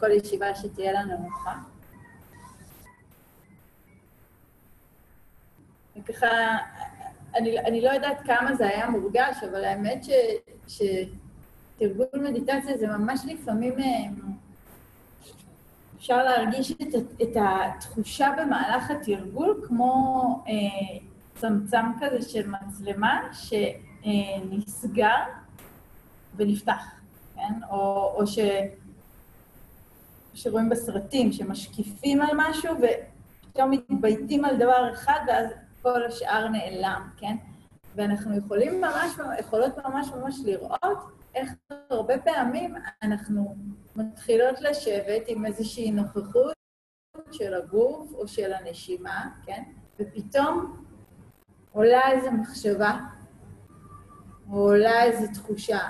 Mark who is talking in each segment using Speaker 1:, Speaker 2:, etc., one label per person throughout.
Speaker 1: כל ישיבה שתהיה לנו נוחה. וככה, אני, אני לא יודעת כמה זה היה מורגש, אבל האמת ש, שתרגול מדיטציה זה ממש לפעמים... אה, אפשר להרגיש את, את התחושה במהלך התרגול כמו אה, צמצם כזה של מצלמה שנסגר אה, ונפתח, כן? או, או ש, שרואים בסרטים, שמשקיפים על משהו ופתאום מתבייתים על דבר אחד ואז כל השאר נעלם, כן? ואנחנו יכולים ממש, יכולות ממש ממש לראות איך הרבה פעמים אנחנו מתחילות לשבת עם איזושהי נוכחות של הגוף או של הנשימה, כן? ופתאום עולה איזו מחשבה, או עולה איזו תחושה,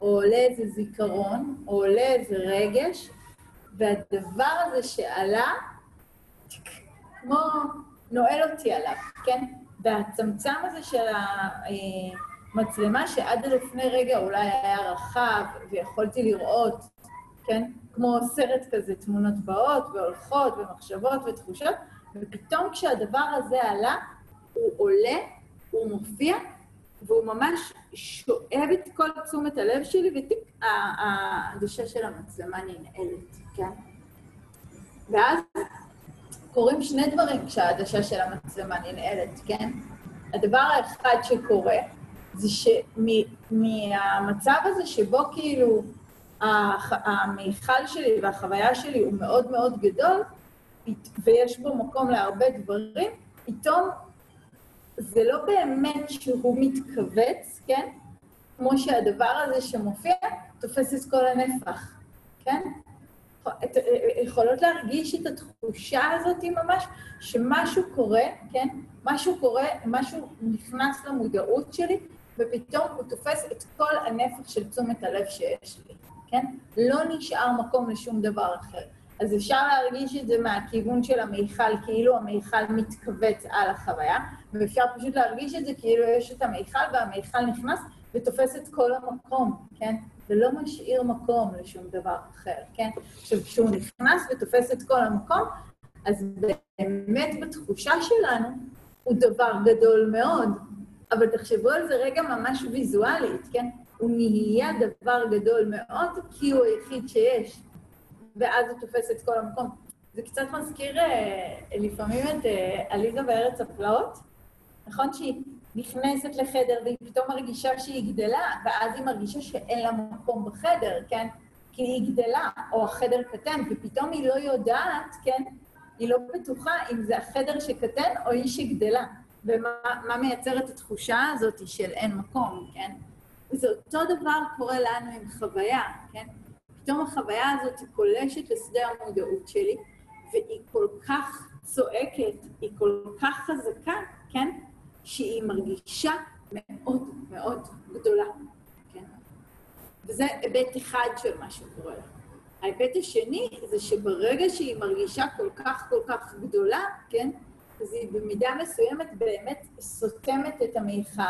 Speaker 1: או עולה איזה זיכרון, או עולה איזה רגש, והדבר הזה שעלה, כמו נועל אותי עליו, כן? והצמצם הזה של המצלמה, שעד לפני רגע אולי היה רחב, ויכולתי לראות, כן? כמו סרט כזה, תמונות באות והולכות ומחשבות ותחושות, ופתאום כשהדבר הזה עלה, הוא עולה, הוא מופיע, והוא ממש שואב את כל תשומת הלב שלי, וטיק, העדשה של המצלמה ננעלת, כן? ואז קורים שני דברים כשהעדשה של המצלמה ננעלת, כן? הדבר האחד שקורה, זה שמהמצב הזה שבו כאילו המיכל שלי והחוויה שלי הוא מאוד מאוד גדול, ויש בו מקום להרבה דברים, פתאום זה לא באמת שהוא מתכווץ, כן? כמו שהדבר הזה שמופיע תופס את כל הנפח, כן? את, יכולות להרגיש את התחושה הזאת ממש, שמשהו קורה, כן? משהו קורה, משהו נכנס למודעות שלי, ופתאום הוא תופס את כל הנפח של תשומת הלב שיש לי, כן? לא נשאר מקום לשום דבר אחר. אז אפשר להרגיש את זה מהכיוון של המיכל, כאילו המיכל מתכווץ על החוויה, ואפשר פשוט להרגיש את זה כאילו יש את המיכל, והמיכל נכנס ותופס את כל המקום, כן? ולא משאיר מקום לשום דבר אחר, כן? עכשיו, כשהוא נכנס ותופס את כל המקום, אז באמת בתחושה שלנו הוא דבר גדול מאוד, אבל תחשבו על זה רגע ממש ויזואלית, כן? הוא נהיה דבר גדול מאוד כי הוא היחיד שיש. ואז הוא תופס את כל המקום. זה קצת מזכיר אה, לפעמים את אה, עליזה בארץ הפלאות, נכון? שהיא נכנסת לחדר והיא פתאום מרגישה שהיא גדלה, ואז היא מרגישה שאין לה מקום בחדר, כן? כי היא גדלה, או החדר קטן, ופתאום היא לא יודעת, כן? היא לא בטוחה אם זה החדר שקטן או היא שגדלה. ומה מייצר את התחושה הזאת של אין מקום, כן? וזה אותו דבר קורה לנו עם חוויה, כן? פתאום החוויה הזאת היא פולשת לשדה המודעות שלי, והיא כל כך צועקת, היא כל כך חזקה, כן? שהיא מרגישה מאוד מאוד גדולה, כן? וזה היבט אחד של מה שקורה לה. ההיבט השני זה שברגע שהיא מרגישה כל כך כל כך גדולה, כן? אז היא במידה מסוימת באמת סותמת את המיכל,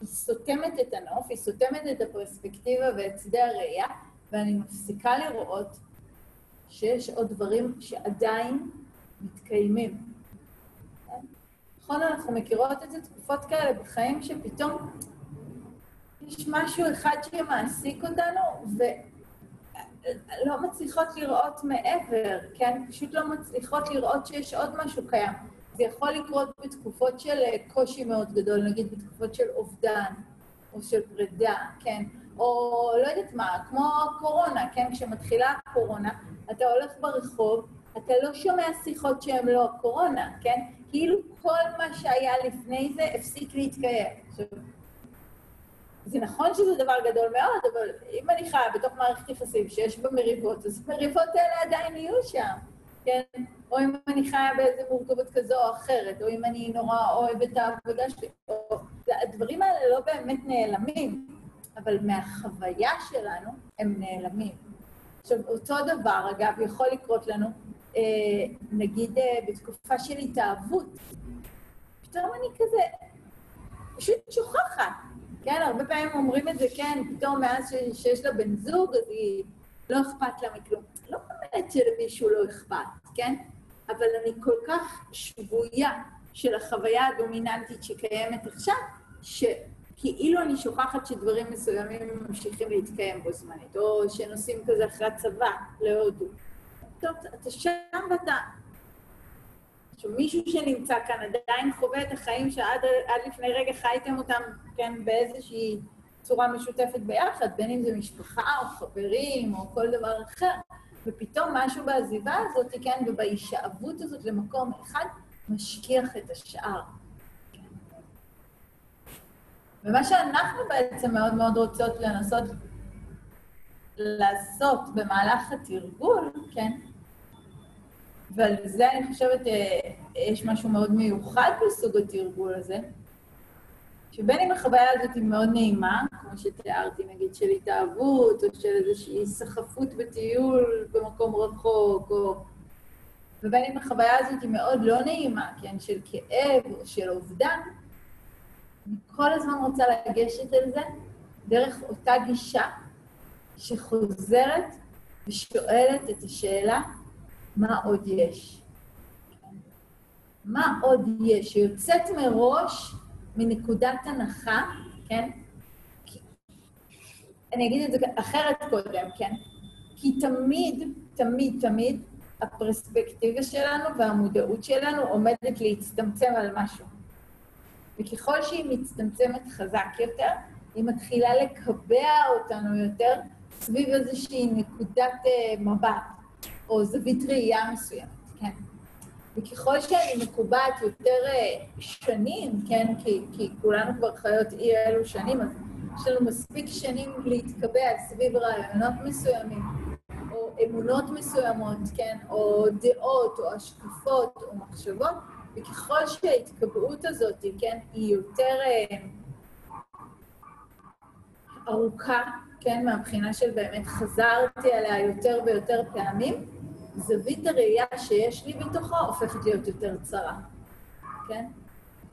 Speaker 1: היא סותמת את הנוף, היא סותמת את הפרספקטיבה ואת שדה הראייה, ואני מפסיקה לראות שיש עוד דברים שעדיין מתקיימים. נכון, אנחנו מכירות את זה תקופות כאלה בחיים שפתאום יש משהו אחד שמעסיק אותנו, ולא מצליחות לראות מעבר, כן? פשוט לא מצליחות לראות שיש עוד משהו קיים. זה יכול לקרות בתקופות של קושי מאוד גדול, נגיד בתקופות של אובדן או של פרידה, כן? או לא יודעת מה, כמו קורונה, כן? כשמתחילה הקורונה, אתה הולך ברחוב, אתה לא שומע שיחות שהן לא הקורונה, כן? כאילו כל מה שהיה לפני זה הפסיק להתקיים. זה נכון שזה דבר גדול מאוד, אבל אם אני חיה בתוך מערכת יחסים שיש בה מריבות, אז המריבות האלה עדיין יהיו שם, כן? או אם אני חיה באיזו מורכבות כזו או אחרת, או אם אני נורא אוהבת את העבודה שלי, או... הדברים האלה לא באמת נעלמים. אבל מהחוויה שלנו הם נעלמים. עכשיו, אותו דבר, אגב, יכול לקרות לנו, אה, נגיד אה, בתקופה של התאהבות. פתאום אני כזה פשוט שוכחת. כן, הרבה פעמים אומרים את זה, כן, פתאום מאז ש, שיש לה בן זוג, אז היא לא אכפת לה מכלום. לא באמת שלמישהו לא אכפת, כן? אבל אני כל כך שבויה של החוויה הדומיננטית שקיימת עכשיו, שכאילו אני שוכחת שדברים מסוימים ממשיכים להתקיים בו זמנית, או שנוסעים כזה אחרי הצבא להודו. טוב, אתה שם ואתה... עכשיו, מישהו שנמצא כאן עדיין חווה את החיים שעד לפני רגע חייתם אותם, כן, באיזושהי צורה משותפת ביחד, בין אם זה משפחה או חברים או כל דבר אחר. ופתאום משהו בעזיבה הזאת, כן, ובהישאבות הזאת למקום אחד, משכיח את השאר. ומה שאנחנו בעצם מאוד מאוד רוצות לנסות לעשות במהלך התרגול, כן, ועל זה אני חושבת אה, יש משהו מאוד מיוחד בסוג התרגול הזה, שבין אם החוויה הזאת היא מאוד נעימה, כמו שתיארתי, נגיד של התאהבות, או של איזושהי סחפות בטיול במקום רחוק, או... ובין אם החוויה הזאת היא מאוד לא נעימה, כן, של כאב או של אובדן, אני כל הזמן רוצה לגשת אל זה דרך אותה גישה שחוזרת ושואלת את השאלה, מה עוד יש? מה עוד יש? שיוצאת מראש מנקודת הנחה, כן? אני אגיד את זה אחרת קודם, כן? כי תמיד, תמיד, תמיד, הפרספקטיבה שלנו והמודעות שלנו עומדת להצטמצם על משהו. וככל שהיא מצטמצמת חזק יותר, היא מתחילה לקבע אותנו יותר סביב איזושהי נקודת uh, מבט, או זווית ראייה מסוימת, כן? וככל שאני מקובעת יותר אה, שנים, כן, כי, כי כולנו כבר חיות אי אלו שנים, אז יש לנו מספיק שנים להתקבע סביב רעיונות מסוימים, או אמונות מסוימות, כן, או דעות, או השקפות, או מחשבות, וככל שההתקבעות הזאת, כן, היא יותר אה, ארוכה, כן, מהבחינה של באמת חזרתי עליה יותר ויותר פעמים, זווית הראייה שיש לי בתוכו הופכת להיות יותר צרה, כן?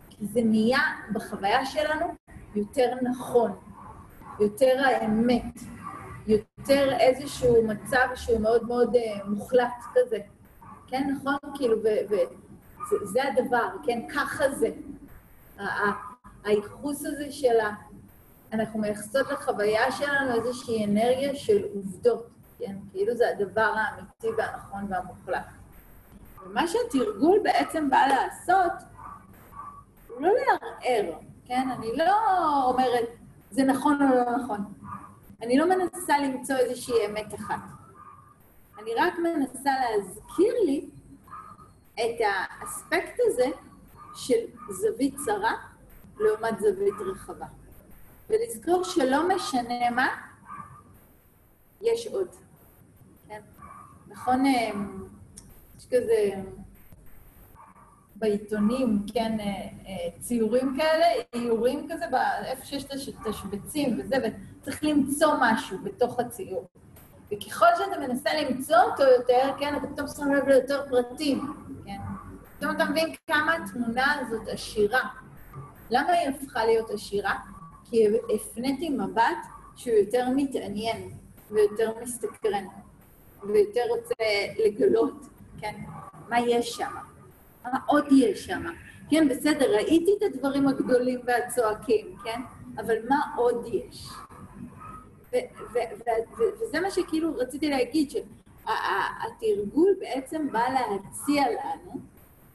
Speaker 1: כי זה נהיה בחוויה שלנו יותר נכון, יותר האמת, יותר איזשהו מצב שהוא מאוד מאוד uh, מוחלט כזה. כן, נכון? כאילו, וזה הדבר, כן? ככה זה. הייחוס הזה של ה... אנחנו מייחסות לחוויה שלנו איזושהי אנרגיה של עובדות. כן? כאילו זה הדבר האמיתי והנכון והמוחלט. ומה שהתרגול בעצם בא לעשות, הוא לא לערער, כן? אני לא אומרת, זה נכון או לא נכון. אני לא מנסה למצוא איזושהי אמת אחת. אני רק מנסה להזכיר לי את האספקט הזה של זווית צרה לעומת זווית רחבה. ולזכור שלא משנה מה, יש עוד. נכון, אה, יש כזה בעיתונים, כן, אה, אה, ציורים כאלה, איורים כזה, איפה שיש את השבצים וזה, וצריך למצוא משהו בתוך הציור. וככל שאתה מנסה למצוא אותו יותר, כן, אתה פתאום שם לב ליותר פרטים, כן? פתאום אתה מבין כמה התמונה הזאת עשירה. למה היא הפכה להיות עשירה? כי הפניתי מבט שהוא יותר מתעניין ויותר מסתקרן. ויותר רוצה לגלות, כן, מה יש שם, מה עוד יש שם. כן, בסדר, ראיתי את הדברים הגדולים והצועקים, כן? אבל מה עוד יש? וזה מה שכאילו רציתי להגיד, שהתרגול בעצם בא להציע לנו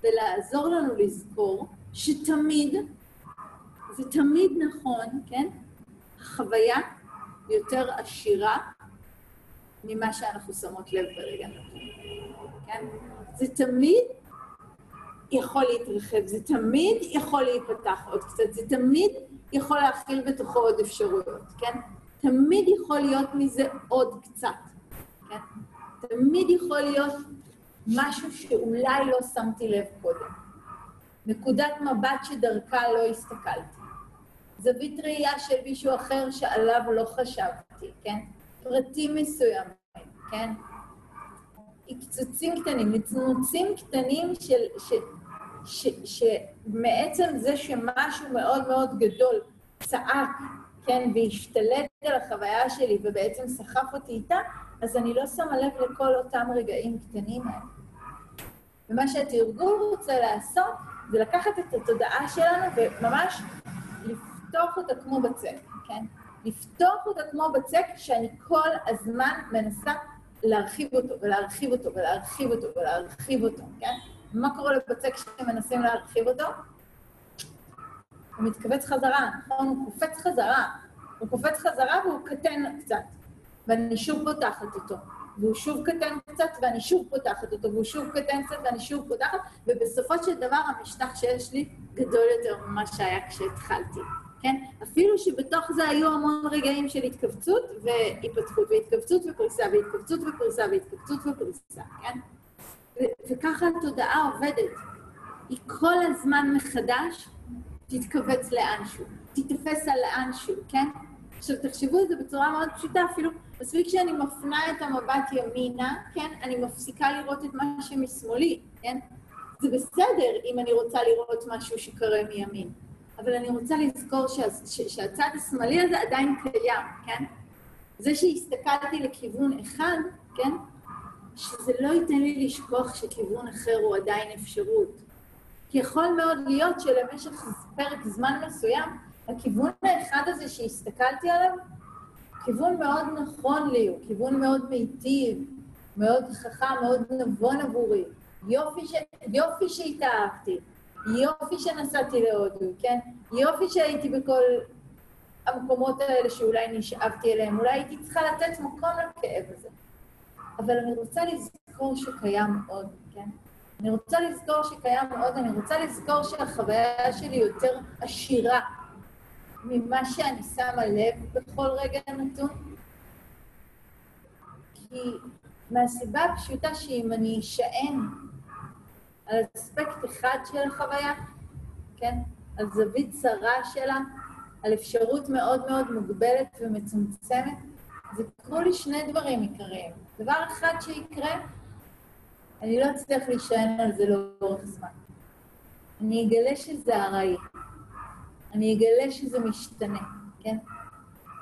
Speaker 1: ולעזור לנו לזכור שתמיד, זה תמיד נכון, כן? החוויה יותר עשירה ממה שאנחנו שמות לב ברגע נתון, כן? זה תמיד יכול להתרחב, זה תמיד יכול להיפתח עוד קצת, זה תמיד יכול להכיל בתוכו עוד אפשרויות, כן? תמיד יכול להיות מזה עוד קצת, כן? תמיד יכול להיות משהו שאולי לא שמתי לב קודם. נקודת מבט שדרכה לא הסתכלתי. זווית ראייה של מישהו אחר שעליו לא חשבתי, כן? פרטים מסוימים, כן? קצוצים קטנים, נצנוצים קטנים של, ש, ש, שמעצם זה שמשהו מאוד מאוד גדול צעק, כן, והשתלט על החוויה שלי ובעצם סחף אותי איתה, אז אני לא שמה לב לכל אותם רגעים קטנים האלה. ומה שהתרגול רוצה לעשות, זה לקחת את התודעה שלנו וממש לפתוח אותה כמו בצק, כן? לפתוח אותה כמו בצק שאני כל הזמן מנסה להרחיב אותו ולהרחיב אותו ולהרחיב אותו ולהרחיב אותו, כן? מה קורה לבצק כשמנסים להרחיב אותו? הוא מתכווץ חזרה, נכון? הוא קופץ חזרה. הוא קופץ חזרה והוא קטן קצת, ואני שוב פותחת אותו. והוא שוב קטן קצת, ואני שוב פותחת אותו, והוא שוב קטן קצת, ואני שוב פותחת, ובסופו של דבר המשטח שיש לי גדול יותר ממה שהיה כשהתחלתי, כן? אפילו שבתוך זה היו המון רגעים של התכווצות והתפתחות, והתכווצות ופריסה, והתכווצות ופריסה, והתכווצות ופריסה, כן? וככה התודעה עובדת. היא כל הזמן מחדש תתכווץ לאנשהו, תתפס על לאנשהו, כן? עכשיו, תחשבו על זה בצורה מאוד פשוטה, אפילו מספיק שאני מפנה את המבט ימינה, כן? אני מפסיקה לראות את מה שמשמאלי, כן? זה בסדר אם אני רוצה לראות משהו שקורה מימין, אבל אני רוצה לזכור שה, ש, שהצד השמאלי הזה עדיין קיים, כן? זה שהסתכלתי לכיוון אחד, כן? שזה לא ייתן לי לשכוח שכיוון אחר הוא עדיין אפשרות. כי יכול מאוד להיות שלמשך פרק זמן מסוים, הכיוון האחד הזה שהסתכלתי עליו, כיוון מאוד נכון לי, הוא כיוון מאוד מיטיב, מאוד חכם, מאוד נבון עבורי. יופי, ש... יופי שהתאהבתי, יופי שנסעתי להודו, כן? יופי שהייתי בכל המקומות האלה שאולי נשאבתי אליהם, אולי הייתי צריכה לתת מקום לכאב הזה. אבל אני רוצה לזכור שקיים עוד, כן? אני רוצה לזכור שקיים עוד, אני רוצה לזכור שהחוויה שלי יותר עשירה ממה שאני שמה לב בכל רגע נתון. כי מהסיבה הפשוטה שאם אני אשען על אספקט אחד של החוויה, כן? על זווית צרה שלה, על אפשרות מאוד מאוד מוגבלת ומצומצמת, זה יקרו לי שני דברים עיקריים. דבר אחד שיקרה, אני לא אצליח להישען על זה לאורך זמן. אני אגלה שזה ארעי. אני אגלה שזה משתנה, כן?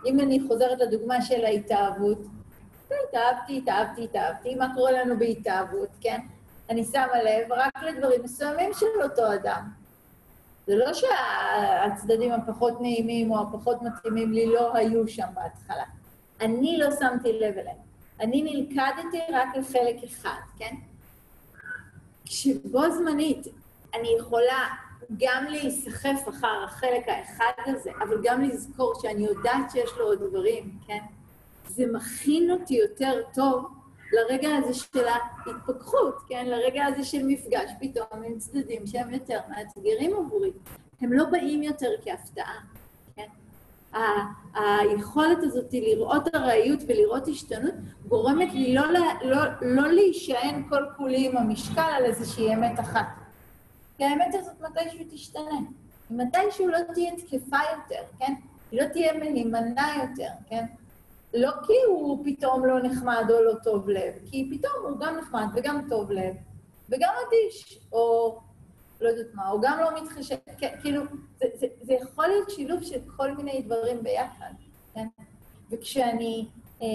Speaker 1: אם אני חוזרת לדוגמה של ההתאהבות, התאהבתי, התאהבתי, התאהבתי, מה קורה לנו בהתאהבות, כן? אני שמה לב רק לדברים מסוימים של אותו אדם. זה לא שהצדדים הפחות נעימים או הפחות מתאימים לי לא היו שם בהתחלה. אני לא שמתי לב אליהם. אני נלכדתי רק לחלק אחד, כן? כשבו זמנית אני יכולה גם להיסחף אחר החלק האחד הזה, אבל גם לזכור שאני יודעת שיש לו עוד דברים, כן? זה מכין אותי יותר טוב לרגע הזה של ההתפכחות, כן? לרגע הזה של מפגש פתאום עם צדדים שהם יותר מאתגרים עבורי. הם לא באים יותר כהפתעה? היכולת הזאת לראות ארעיות ולראות השתנות גורמת לי לא, לא, לא להישען כל כולי עם המשקל על איזושהי אמת אחת. כי האמת הזאת מתישהו תשתנה. מתישהו לא תהיה תקפה יותר, כן? היא לא תהיה מהימנה יותר, כן? לא כי הוא פתאום לא נחמד או לא טוב לב, כי פתאום הוא גם נחמד וגם טוב לב, וגם אדיש, או לא יודעת מה, או גם לא מתחשב, כאילו, זה, זה, זה יכול להיות שילוב של כל מיני דברים ביחד, כן? וכשאני אה,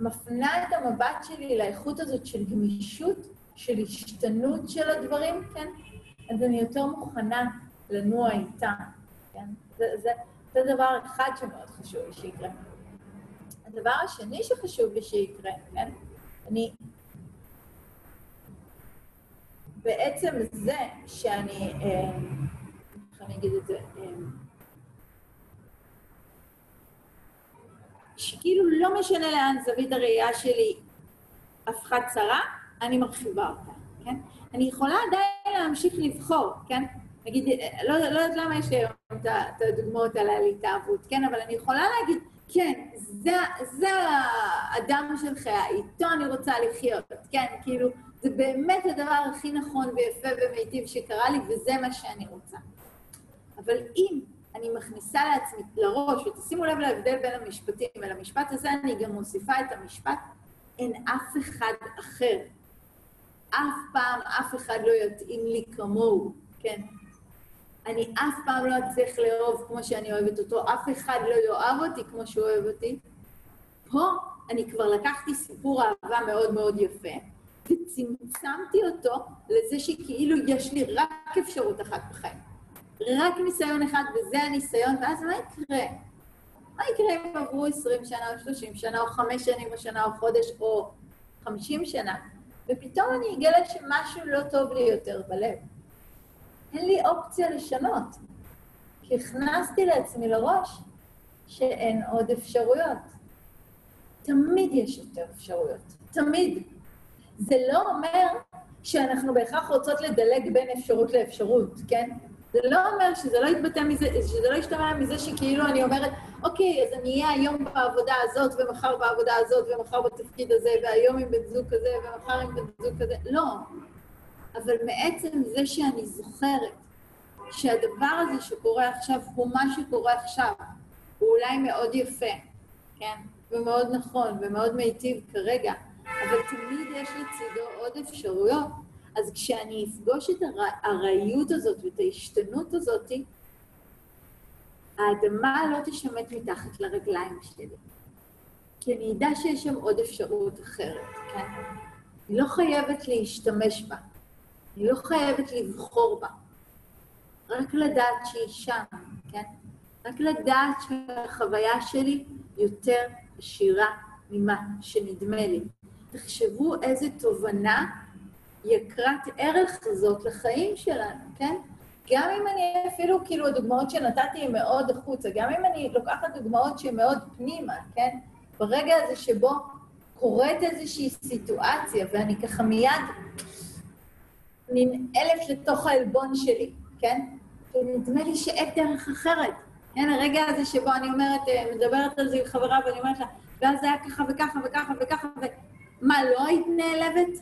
Speaker 1: מפנה את המבט שלי לאיכות הזאת של גמישות, של השתנות של הדברים, כן? אז אני יותר מוכנה לנוע איתה, כן? זה, זה, זה דבר אחד שמאוד חשוב לי שיקרה. הדבר השני שחשוב לי שיקרה, כן? אני... בעצם זה שאני... אה, איך אני אגיד את זה? אה, שכאילו לא משנה לאן זווית הראייה שלי הפכה צרה, אני מרחיבה אותה, כן? אני יכולה עדיין להמשיך לבחור, כן? נגיד, לא, לא יודעת למה יש לי היום את הדוגמאות על התאהבות, כן? אבל אני יכולה להגיד, כן, זה, זה האדם של חיי, איתו אני רוצה לחיות, כן? כאילו, זה באמת הדבר הכי נכון ויפה ומיטיב שקרה לי, וזה מה שאני רוצה. אבל אם אני מכניסה לעצמי לראש, ותשימו לב להבדל בין המשפטים, ולמשפט הזה אני גם מוסיפה את המשפט, אין אף אחד אחר אף פעם אף אחד לא יתאים לי כמוהו, כן? אני אף פעם לא אצליח לאהוב כמו שאני אוהבת אותו, אף אחד לא יאהב אותי כמו שהוא אוהב אותי. פה אני כבר לקחתי סיפור אהבה מאוד מאוד יפה, וצמצמתי אותו לזה שכאילו יש לי רק אפשרות אחת בחיים. רק ניסיון אחד, וזה הניסיון, ואז מה יקרה? מה יקרה אם עברו 20 שנה או 30 שנה, או 5 שנים או שנה או חודש או 50 שנה, ופתאום אני אגלה שמשהו לא טוב לי יותר בלב. אין לי אופציה לשנות, כי הכנסתי לעצמי לראש שאין עוד אפשרויות. תמיד יש יותר אפשרויות, תמיד. זה לא אומר שאנחנו בהכרח רוצות לדלג בין אפשרות לאפשרות, כן? זה לא אומר שזה לא יתבטא מזה, שזה לא ישתמע מזה שכאילו אני אומרת, אוקיי, אז אני אהיה היום בעבודה הזאת, ומחר בעבודה הזאת, ומחר בתפקיד הזה, והיום עם בן זוג כזה, ומחר עם בן זוג כזה. לא. אבל מעצם זה שאני זוכרת שהדבר הזה שקורה עכשיו הוא מה שקורה עכשיו, הוא אולי מאוד יפה, כן? ומאוד נכון, ומאוד מיטיב כרגע, אבל תמיד יש לצידו עוד אפשרויות. אז כשאני אפגוש את הארעיות הזאת ואת ההשתנות הזאת, האדמה לא תשמט מתחת לרגליים שלי. כי אני אדע שיש שם עוד אפשרות אחרת, כן? אני לא חייבת להשתמש בה. אני לא חייבת לבחור בה. רק לדעת שהיא שם, כן? רק לדעת שהחוויה שלי יותר עשירה ממה שנדמה לי. תחשבו איזה תובנה יקרת ערך זאת לחיים שלנו, כן? גם אם אני אפילו, כאילו, הדוגמאות שנתתי הן מאוד החוצה, גם אם אני לוקחת דוגמאות שהן מאוד פנימה, כן? ברגע הזה שבו קורית איזושהי סיטואציה, ואני ככה מיד ננעלת לתוך העלבון שלי, כן? ונדמה לי שאין דרך אחרת. כן, הרגע הזה שבו אני אומרת, אה, מדברת על זה עם חברה ואני אומרת לה, ואז זה היה ככה וככה וככה וככה, ומה, לא היית נעלבת?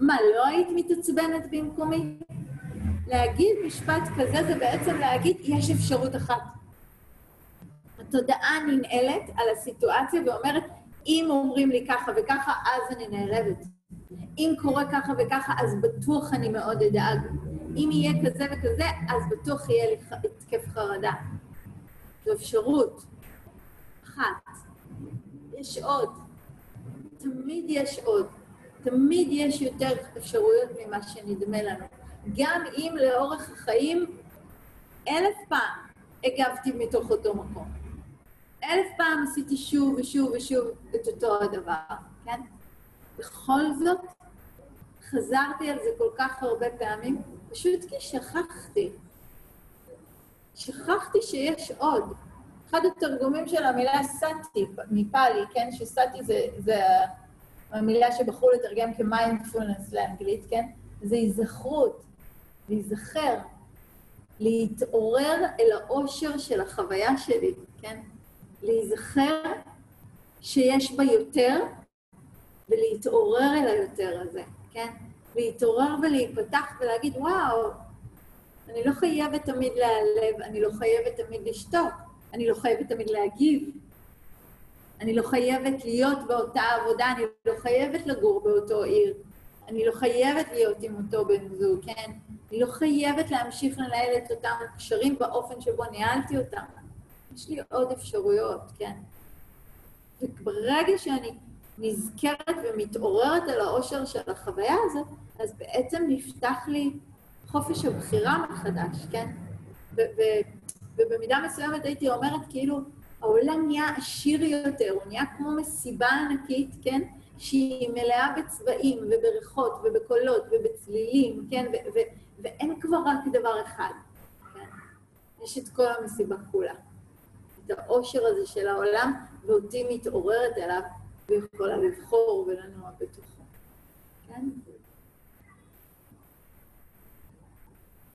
Speaker 1: מה, לא היית מתעצבנת במקומי? להגיד משפט כזה זה בעצם להגיד, יש אפשרות אחת. התודעה ננעלת על הסיטואציה ואומרת, אם אומרים לי ככה וככה, אז אני נעלבת. אם קורה ככה וככה, אז בטוח אני מאוד אדאג. אם יהיה כזה וכזה, אז בטוח יהיה לי התקף חרדה. זו אפשרות. אחת. יש עוד. תמיד יש עוד. תמיד יש יותר אפשרויות ממה שנדמה לנו. גם אם לאורך החיים אלף פעם הגבתי מתוך אותו מקום. אלף פעם עשיתי שוב ושוב ושוב את אותו הדבר, כן? בכל זאת, חזרתי על זה כל כך הרבה פעמים, פשוט כי שכחתי. שכחתי שיש עוד. אחד התרגומים של המילה סאטי, מפאלי, כן? שסאטי זה, זה המילה שבחרו לתרגם כמיינדפולנס לאנגלית, כן? זה היזכרות, להיזכר, להתעורר אל האושר של החוויה שלי, כן? להיזכר שיש בה יותר, ולהתעורר אל היותר הזה, כן? להתעורר ולהיפתח ולהגיד, וואו, אני לא חייבת תמיד להיעלב, אני לא חייבת תמיד לשתוק, אני לא חייבת תמיד להגיב, אני לא חייבת להיות באותה עבודה, אני לא חייבת לגור באותו עיר, אני לא חייבת להיות עם אותו בן זוג, כן? אני לא חייבת להמשיך לנהל את אותם קשרים באופן שבו ניהלתי אותם. יש לי עוד אפשרויות, כן? וברגע שאני נזכרת ומתעוררת על האושר של החוויה הזאת, אז בעצם נפתח לי חופש הבחירה מחדש, כן? ובמידה מסוימת הייתי אומרת, כאילו, העולם נהיה עשיר יותר, הוא נהיה כמו מסיבה ענקית, כן? שהיא מלאה בצבעים ובריחות ובקולות ובצלילים, כן? ואין כבר רק דבר אחד, כן? יש את כל המסיבה כולה. את העושר הזה של העולם, ואותי מתעוררת אליו ויכולה לבחור ולנוע בתוכו. כן?